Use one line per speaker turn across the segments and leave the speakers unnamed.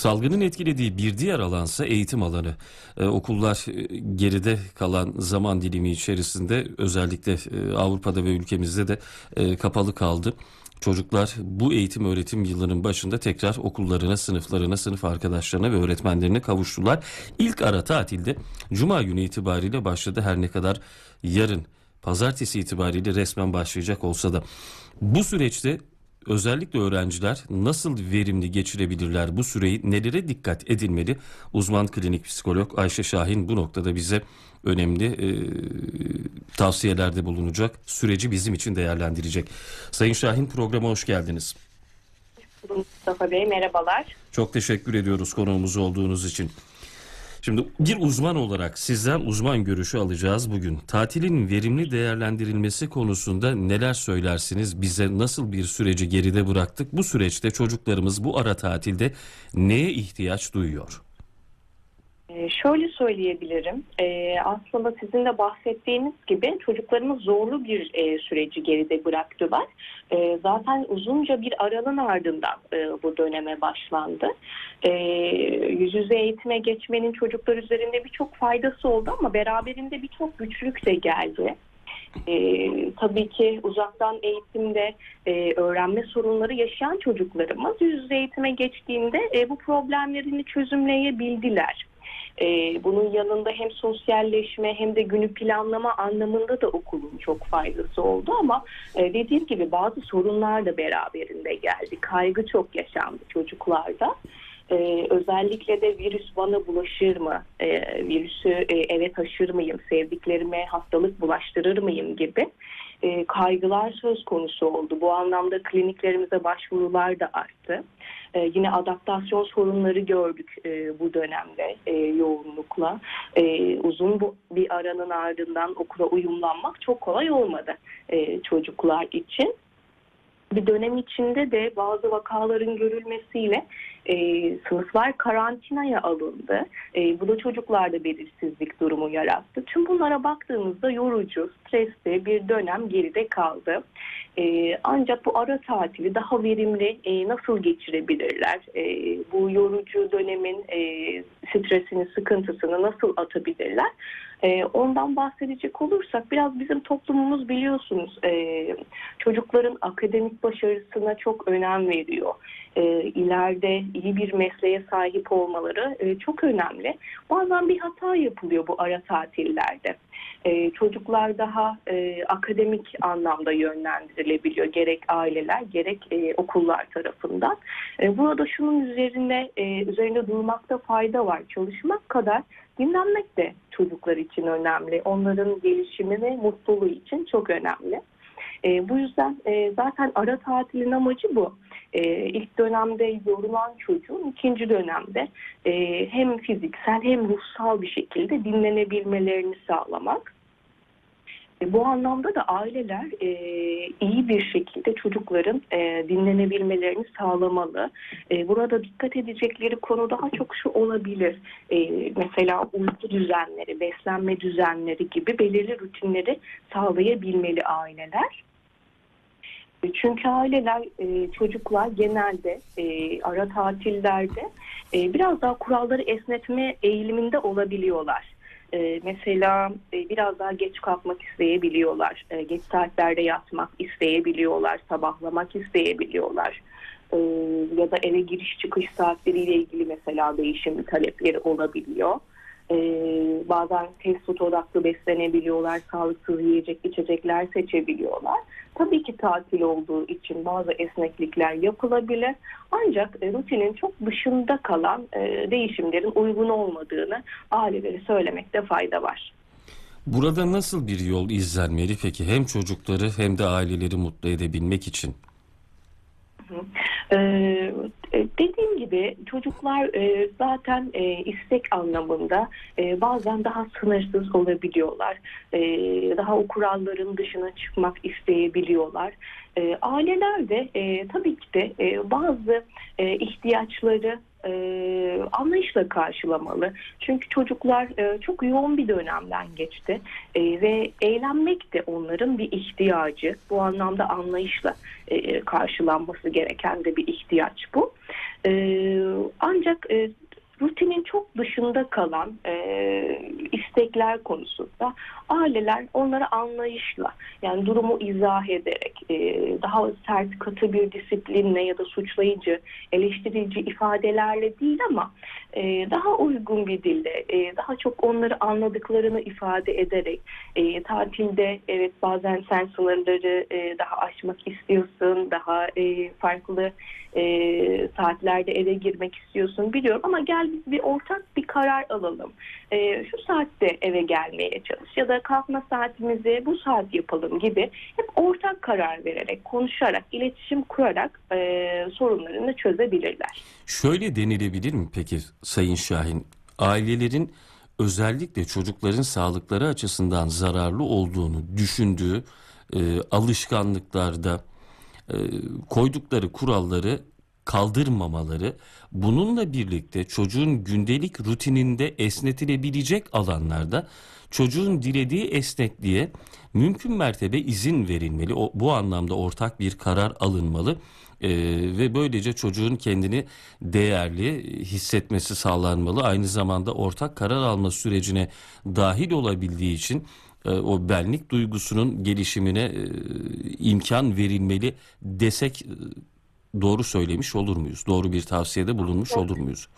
Salgının etkilediği bir diğer alansa eğitim alanı. Ee, okullar e, geride kalan zaman dilimi içerisinde özellikle e, Avrupa'da ve ülkemizde de e, kapalı kaldı. Çocuklar bu eğitim öğretim yılının başında tekrar okullarına, sınıflarına, sınıf arkadaşlarına ve öğretmenlerine kavuştular. İlk ara tatilde Cuma günü itibariyle başladı her ne kadar yarın pazartesi itibariyle resmen başlayacak olsa da. Bu süreçte özellikle öğrenciler nasıl verimli geçirebilirler bu süreyi nelere dikkat edilmeli? Uzman klinik psikolog Ayşe Şahin bu noktada bize önemli e, tavsiyelerde bulunacak. Süreci bizim için değerlendirecek. Sayın Şahin programa hoş geldiniz.
Mustafa Bey merhabalar.
Çok teşekkür ediyoruz konuğumuz olduğunuz için. Şimdi bir uzman olarak sizden uzman görüşü alacağız bugün. Tatilin verimli değerlendirilmesi konusunda neler söylersiniz? Bize nasıl bir süreci geride bıraktık? Bu süreçte çocuklarımız bu ara tatilde neye ihtiyaç duyuyor?
Ee, şöyle söyleyebilirim. Ee, aslında sizin de bahsettiğiniz gibi çocuklarımız zorlu bir e, süreci geride bıraktılar. E, zaten uzunca bir aranın ardından e, bu döneme başlandı. Yüz yüze eğitime geçmenin çocuklar üzerinde birçok faydası oldu ama beraberinde birçok güçlük de geldi. Ee, tabii ki uzaktan eğitimde e, öğrenme sorunları yaşayan çocuklarımız yüz yüze eğitime geçtiğinde e, bu problemlerini çözümleyebildiler. Ee, bunun yanında hem sosyalleşme hem de günü planlama anlamında da okulun çok faydası oldu ama e, dediğim gibi bazı sorunlar da beraberinde geldi. Kaygı çok yaşandı çocuklarda. Ee, özellikle de virüs bana bulaşır mı, ee, virüsü e, eve taşır mıyım, sevdiklerime hastalık bulaştırır mıyım gibi e, kaygılar söz konusu oldu. Bu anlamda kliniklerimize başvurular da arttı. E, yine adaptasyon sorunları gördük e, bu dönemde e, yoğunlukla. E, uzun bu, bir aranın ardından okula uyumlanmak çok kolay olmadı e, çocuklar için bir dönem içinde de bazı vakaların görülmesiyle e, sınıflar karantinaya alındı. E, bu da çocuklarda belirsizlik durumu yarattı. Tüm bunlara baktığımızda yorucu, stresli bir dönem geride kaldı. E, ancak bu ara tatili daha verimli e, nasıl geçirebilirler? E, bu yorucu dönemin e, stresini, sıkıntısını nasıl atabilirler? E, ondan bahsedecek olursak biraz bizim toplumumuz biliyorsunuz e, çocukların akademik başarısına çok önem veriyor. E, ileride iyi bir mesleğe sahip olmaları e, çok önemli. Bazen bir hata yapılıyor bu ara tatillerde. E, çocuklar daha e, akademik anlamda yönlendirilebiliyor gerek aileler gerek e, okullar tarafından. E, burada şunun üzerine e, üzerinde durmakta fayda var. Çalışmak kadar dinlenmek de çocuklar için önemli. Onların gelişimi ve mutluluğu için çok önemli. E, bu yüzden e, zaten ara tatilin amacı bu. E, ilk dönemde yorulan çocuğun ikinci dönemde e, hem fiziksel hem ruhsal bir şekilde dinlenebilmelerini sağlamak. E, bu anlamda da aileler e, iyi bir şekilde çocukların e, dinlenebilmelerini sağlamalı. E, burada dikkat edecekleri konu daha çok şu olabilir. E, mesela uyku düzenleri, beslenme düzenleri gibi belirli rutinleri sağlayabilmeli aileler. E, çünkü aileler, e, çocuklar genelde ara tatillerde biraz daha kuralları esnetme eğiliminde olabiliyorlar. E, mesela e, biraz daha geç kalkmak isteyebiliyorlar. E, geç saatlerde yatmak isteyebiliyorlar. Sabahlamak isteyebiliyorlar. E, ya da eve giriş çıkış saatleriyle ilgili mesela değişim talepleri olabiliyor. E, bazen test food odaklı beslenebiliyorlar. Sağlıksız yiyecek içecekler seçebiliyorlar. Tabii ki tatil olduğu için bazı esneklikler yapılabilir. Ancak e, rutinin çok dışında kalan e, değişimlerin uygun olmadığını aileleri söylemekte fayda var.
Burada nasıl bir yol izlenmeli peki hem çocukları hem de aileleri mutlu edebilmek için?
Ee, dediğim gibi çocuklar e, zaten e, istek anlamında e, bazen daha sınırsız olabiliyorlar. E, daha o kuralların dışına çıkmak isteyebiliyorlar. E, aileler de e, tabii ki de e, bazı e, ihtiyaçları e, anlayışla karşılamalı. Çünkü çocuklar e, çok yoğun bir dönemden geçti e, ve eğlenmek de onların bir ihtiyacı. Bu anlamda anlayışla e, karşılanması gereken de bir ihtiyaç bu. E, ancak e, rutinin çok dışında kalan e, istekler konusunda aileler onlara anlayışla yani durumu izah ederek e, daha sert katı bir disiplinle ya da suçlayıcı eleştirici ifadelerle değil ama e, daha uygun bir dille e, daha çok onları anladıklarını ifade ederek e, tatilde evet bazen sen sınırları e, daha aşmak istiyorsun daha e, farklı e, saatlerde eve girmek istiyorsun biliyorum ama gel biz bir ortak bir karar alalım. E, şu saatte eve gelmeye çalış ya da kalkma saatimizi bu saat yapalım gibi hep ortak karar vererek, konuşarak, iletişim kurarak e, sorunlarını çözebilirler.
Şöyle denilebilir mi peki Sayın Şahin? Ailelerin özellikle çocukların sağlıkları açısından zararlı olduğunu düşündüğü e, alışkanlıklarda e, koydukları kuralları kaldırmamaları, bununla birlikte çocuğun gündelik rutininde esnetilebilecek alanlarda çocuğun dilediği esnekliğe mümkün mertebe izin verilmeli. O, bu anlamda ortak bir karar alınmalı. Ee, ve böylece çocuğun kendini değerli hissetmesi sağlanmalı. Aynı zamanda ortak karar alma sürecine dahil olabildiği için e, o benlik duygusunun gelişimine e, imkan verilmeli desek e, doğru söylemiş olur muyuz? Doğru bir tavsiyede bulunmuş olur muyuz?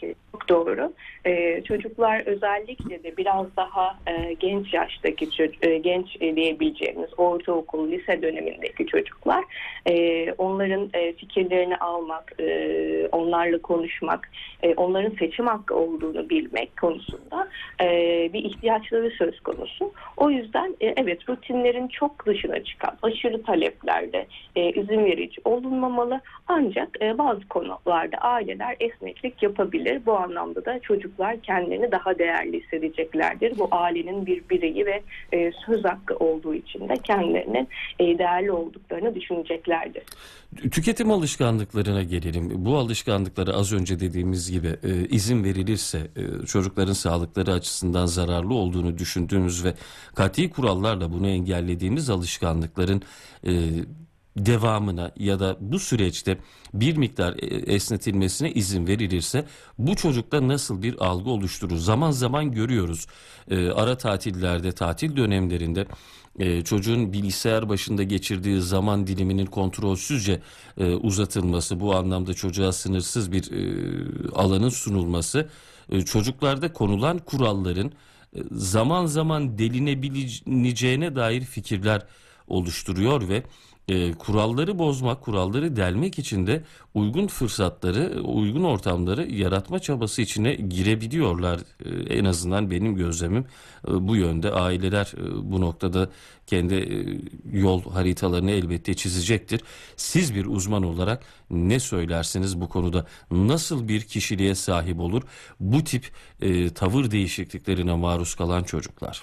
Çok doğru. Ee, çocuklar özellikle de biraz daha e, genç yaştaki e, genç diyebileceğimiz ortaokul, lise dönemindeki çocuklar e, onların e, fikirlerini almak, e, onlarla konuşmak, e, onların seçim hakkı olduğunu bilmek konusunda e, bir ihtiyaçları söz konusu. O yüzden e, evet rutinlerin çok dışına çıkan aşırı taleplerde e, izin verici olunmamalı. Ancak e, bazı konularda aileler esneklik yapabilir. Bu anlamda da çocuklar kendilerini daha değerli hissedeceklerdir. Bu ailenin bir bireyi ve e, söz hakkı olduğu için de kendilerinin e, değerli olduklarını düşüneceklerdir.
Tüketim alışkanlıklarına gelelim. Bu alışkanlıkları az önce dediğimiz gibi e, izin verilirse e, çocukların sağlıkları açısından zararlı olduğunu düşündüğümüz ve kat'i kurallarla bunu engellediğimiz alışkanlıkların e, devamına ya da bu süreçte bir miktar e, esnetilmesine izin verilirse bu çocukta nasıl bir algı oluşturur? Zaman zaman görüyoruz e, ara tatillerde, tatil dönemlerinde e, çocuğun bilgisayar başında geçirdiği zaman diliminin kontrolsüzce e, uzatılması, bu anlamda çocuğa sınırsız bir e, alanın sunulması, e, çocuklarda konulan kuralların e, zaman zaman delinebileceğine dair fikirler oluşturuyor ve e, kuralları bozmak, kuralları delmek için de uygun fırsatları, uygun ortamları yaratma çabası içine girebiliyorlar. E, en azından benim gözlemim e, bu yönde. Aileler e, bu noktada kendi e, yol haritalarını elbette çizecektir. Siz bir uzman olarak ne söylersiniz bu konuda? Nasıl bir kişiliğe sahip olur bu tip e, tavır değişikliklerine maruz kalan çocuklar?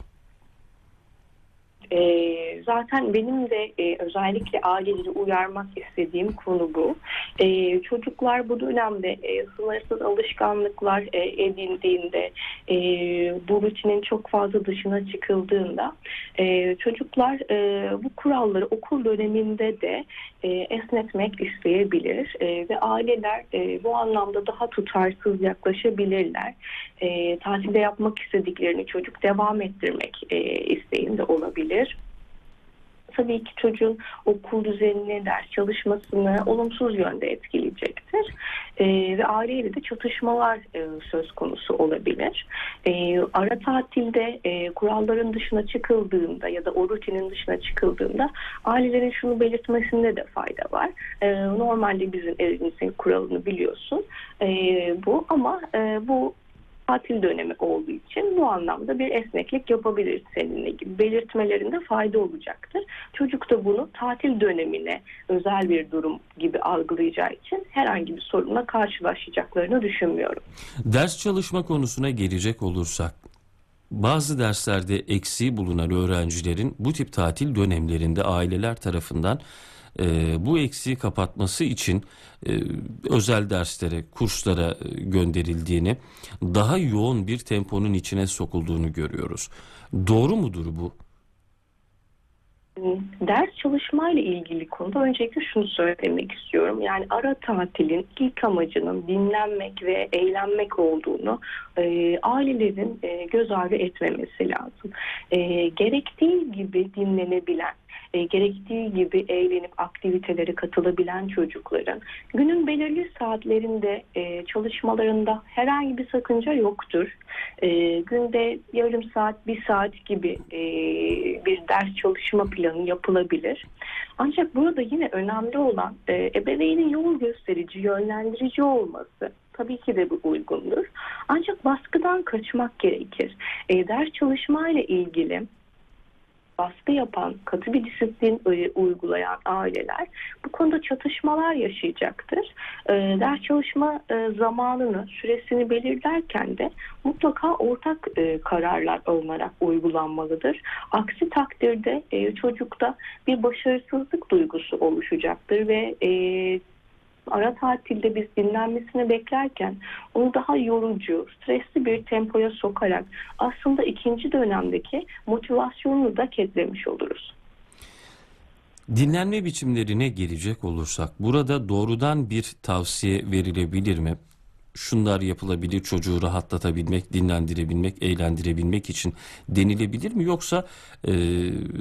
E, zaten benim de e, özellikle aileleri uyarmak istediğim konu bu. E, çocuklar bu dönemde e, sınırsız alışkanlıklar e, edindiğinde, e, bu rutinin çok fazla dışına çıkıldığında e, çocuklar e, bu kuralları okul döneminde de e, esnetmek isteyebilir e, ve aileler e, bu anlamda daha tutarsız yaklaşabilirler. E, tatilde yapmak istediklerini çocuk devam ettirmek e, isteğinde olabilir tabii ki çocuğun okul düzenini, ders çalışmasını olumsuz yönde etkileyecektir. E, ve aileyle de çatışmalar e, söz konusu olabilir. E, ara tatilde e, kuralların dışına çıkıldığında ya da o rutinin dışına çıkıldığında ailelerin şunu belirtmesinde de fayda var. E, normalde bizim evimizin kuralını biliyorsun e, bu ama e, bu tatil dönemi olduğu için bu anlamda bir esneklik yapabiliriz seninle gibi belirtmelerinde fayda olacaktır. Çocuk da bunu tatil dönemine özel bir durum gibi algılayacağı için herhangi bir sorunla karşılaşacaklarını düşünmüyorum.
Ders çalışma konusuna gelecek olursak bazı derslerde eksiği bulunan öğrencilerin bu tip tatil dönemlerinde aileler tarafından e, bu eksiği kapatması için e, özel derslere, kurslara e, gönderildiğini, daha yoğun bir temponun içine sokulduğunu görüyoruz. Doğru mudur bu?
Ders çalışmayla ilgili konuda öncelikle şunu söylemek istiyorum. Yani ara tatilin ilk amacının dinlenmek ve eğlenmek olduğunu e, ailelerin e, göz ardı etmemesi lazım. E, gerektiği gibi dinlenebilen, e, gerektiği gibi eğlenip aktivitelere katılabilen çocukların günün belirli saatlerinde e, çalışmalarında herhangi bir sakınca yoktur. E, günde yarım saat, bir saat gibi e, bir ders çalışma planı yapılabilir. Ancak burada yine önemli olan e, ebeveynin yol gösterici, yönlendirici olması tabii ki de bu uygundur. Ancak baskıdan kaçmak gerekir. E, ders çalışma ile ilgili baskı yapan, katı bir disiplin e, uygulayan aileler bu konuda çatışmalar yaşayacaktır. E, ders çalışma e, zamanını, süresini belirlerken de mutlaka ortak kararlar alınarak uygulanmalıdır. Aksi takdirde çocukta bir başarısızlık duygusu oluşacaktır ve ara tatilde biz dinlenmesini beklerken onu daha yorucu, stresli bir tempoya sokarak aslında ikinci dönemdeki motivasyonunu da ketlemiş oluruz.
Dinlenme biçimlerine gelecek olursak burada doğrudan bir tavsiye verilebilir mi? Şunlar yapılabilir çocuğu rahatlatabilmek, dinlendirebilmek, eğlendirebilmek için denilebilir mi? Yoksa e,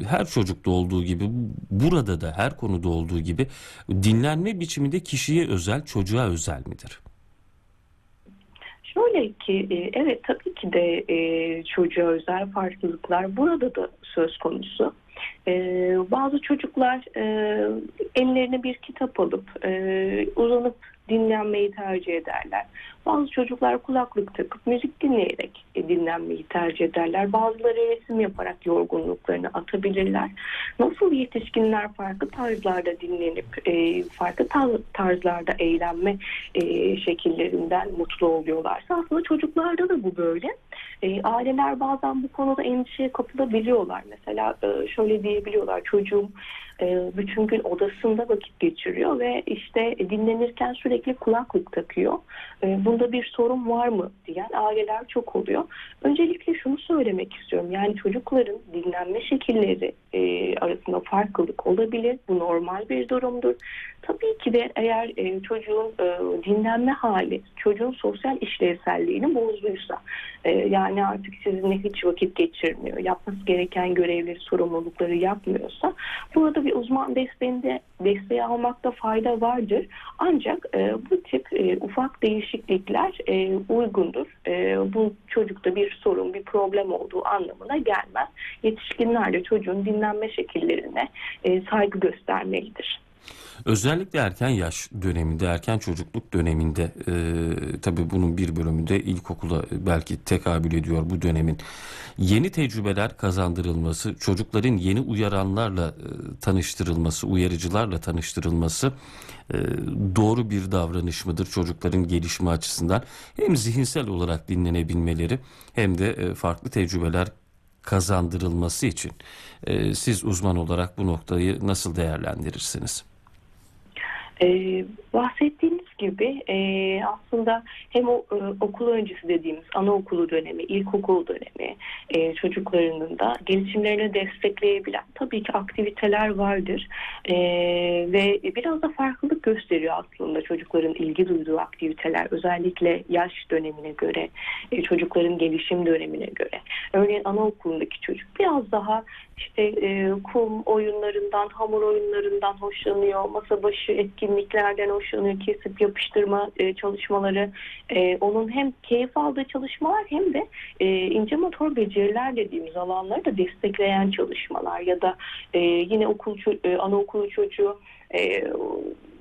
her çocukta olduğu gibi burada da her konuda olduğu gibi dinlenme biçiminde kişiye özel, çocuğa özel midir?
Şöyle ki e, evet tabii ki de e, çocuğa özel farklılıklar burada da söz konusu. Ee, bazı çocuklar e, ellerine bir kitap alıp e, uzanıp dinlenmeyi tercih ederler. Bazı çocuklar kulaklık takıp müzik dinleyerek e, dinlenmeyi tercih ederler. Bazıları resim yaparak yorgunluklarını atabilirler. Nasıl yetişkinler farklı tarzlarda dinlenip e, farklı tarzlarda eğlenme e, şekillerinden mutlu oluyorlarsa aslında çocuklarda da bu böyle. Aileler bazen bu konuda endişeye kapılabiliyorlar. Mesela şöyle diyebiliyorlar çocuğum bütün gün odasında vakit geçiriyor ve işte dinlenirken sürekli kulaklık takıyor. Bunu bunda bir sorun var mı diyen aileler çok oluyor. Öncelikle şunu söylemek istiyorum. Yani çocukların dinlenme şekilleri e, arasında farklılık olabilir. Bu normal bir durumdur. Tabii ki de eğer e, çocuğun e, dinlenme hali, çocuğun sosyal işlevselliğini bozduysa, e, yani artık sizinle hiç vakit geçirmiyor, yapması gereken görevleri, sorumlulukları yapmıyorsa, burada bir uzman desteğinde desteği almakta fayda vardır. Ancak e, bu tip e, ufak değişiklikler e, uygundur. E, bu çocukta bir sorun, bir problem olduğu anlamına gelmez. Yetişkinler de çocuğun dinlenme şekillerine e, saygı göstermelidir.
Özellikle erken yaş döneminde, erken çocukluk döneminde e, tabii bunun bir bölümü de ilkokula belki tekabül ediyor bu dönemin. Yeni tecrübeler kazandırılması, çocukların yeni uyaranlarla e, tanıştırılması, uyarıcılarla tanıştırılması e, doğru bir davranış mıdır çocukların gelişme açısından? Hem zihinsel olarak dinlenebilmeleri hem de e, farklı tecrübeler kazandırılması için e, siz uzman olarak bu noktayı nasıl değerlendirirsiniz?
Ee, bahsettiğiniz gibi e, aslında hem o, e, okul öncesi dediğimiz anaokulu dönemi, ilkokul dönemi e, çocuklarının da gelişimlerini destekleyebilen tabii ki aktiviteler vardır e, ve biraz da farklılık gösteriyor aslında çocukların ilgi duyduğu aktiviteler özellikle yaş dönemine göre, e, çocukların gelişim dönemine göre. Örneğin anaokulundaki çocuk biraz daha işte e, kum oyunlarından, hamur oyunlarından hoşlanıyor, masa başı etkinliklerden hoşlanıyor, kesip yapıştırma e, çalışmaları. E, onun hem keyif aldığı çalışmalar hem de e, ince motor beceriler dediğimiz alanları da destekleyen çalışmalar ya da e, yine okul e, anaokulu çocuğu e,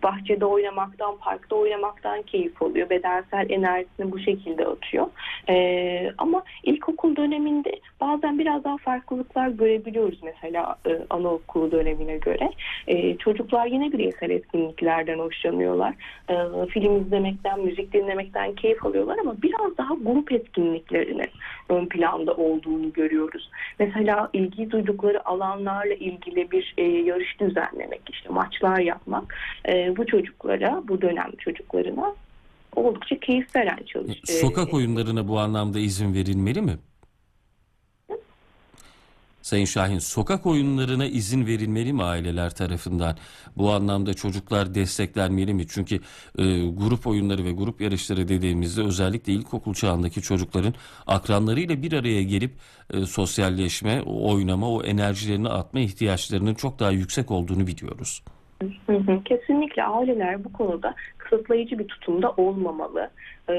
bahçede oynamaktan, parkta oynamaktan keyif alıyor. Bedensel enerjisini bu şekilde atıyor. E, ama ilkokul döneminde bazen biraz daha farklılıklar görebiliyoruz mesela e, anaokulu dönemine göre. E, çocuklar yine bireysel etkinliklerden hoşlanıyorlar. E, film izlemekten, müzik dinlemekten keyif alıyorlar ama biraz daha grup etkinliklerinin ön planda olduğunu görüyoruz. Mesela ilgi duydukları alanlarla ilgili bir e, yarış düzenlemek, işte maçlar yapmak e, bu çocuklara, bu dönem çocuklarına oldukça keyif veren çalış. e,
Sokak oyunlarına bu anlamda izin verilmeli mi? Sayın Şahin, sokak oyunlarına izin verilmeli mi aileler tarafından? Bu anlamda çocuklar desteklenmeli mi? Çünkü e, grup oyunları ve grup yarışları dediğimizde özellikle ilkokul çağındaki çocukların akranlarıyla bir araya gelip e, sosyalleşme, oynama, o enerjilerini atma ihtiyaçlarının çok daha yüksek olduğunu biliyoruz.
Kesinlikle aileler bu konuda kısıtlayıcı bir tutumda olmamalı Ee,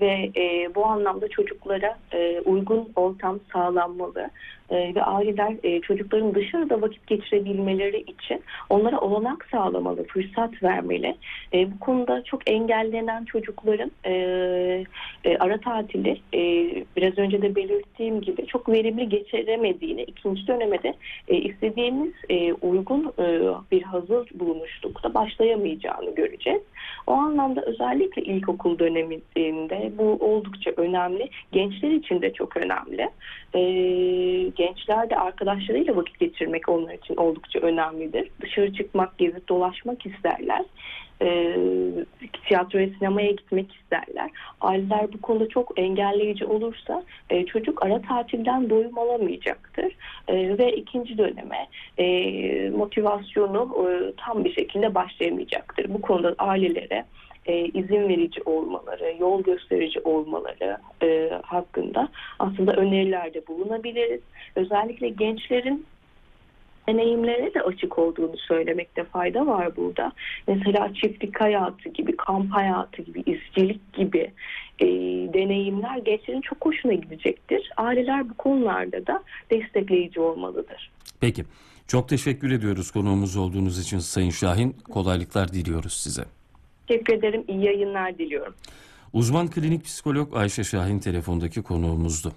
ve e, bu anlamda çocuklara e, uygun ortam sağlanmalı Ee, ve aileler e, çocukların dışarıda vakit geçirebilmeleri için onlara olanak sağlamalı, fırsat vermeli. E, bu konuda çok engellenen çocukların e, e, ara tatili e, biraz önce de belirttiğim gibi çok verimli geçiremediğini, ikinci döneme de e, istediğimiz e, uygun e, bir hazır bulunuşlukta başlayamayacağını göreceğiz. O anlamda özellikle ilkokul döneminde bu oldukça önemli. Gençler için de çok önemli. Ee, gençler de arkadaşlarıyla vakit geçirmek onlar için oldukça önemlidir. Dışarı çıkmak, gezip dolaşmak isterler. Ee, tiyatroya, sinemaya gitmek isterler. Aileler bu konuda çok engelleyici olursa e, çocuk ara tatilden doyum alamayacaktır. E, ve ikinci döneme e, motivasyonu e, tam bir şekilde başlayamayacaktır. Bu konuda ailelere e, izin verici olmaları, yol gösterici olmaları e, hakkında aslında önerilerde bulunabiliriz. Özellikle gençlerin deneyimlere de açık olduğunu söylemekte fayda var burada. Mesela çiftlik hayatı gibi, kamp hayatı gibi, izcilik gibi e, deneyimler gençlerin çok hoşuna gidecektir. Aileler bu konularda da destekleyici olmalıdır.
Peki, çok teşekkür ediyoruz konuğumuz olduğunuz için Sayın Şahin. Kolaylıklar diliyoruz size.
Teşekkür ederim. İyi yayınlar diliyorum.
Uzman klinik psikolog Ayşe Şahin telefondaki konuğumuzdu.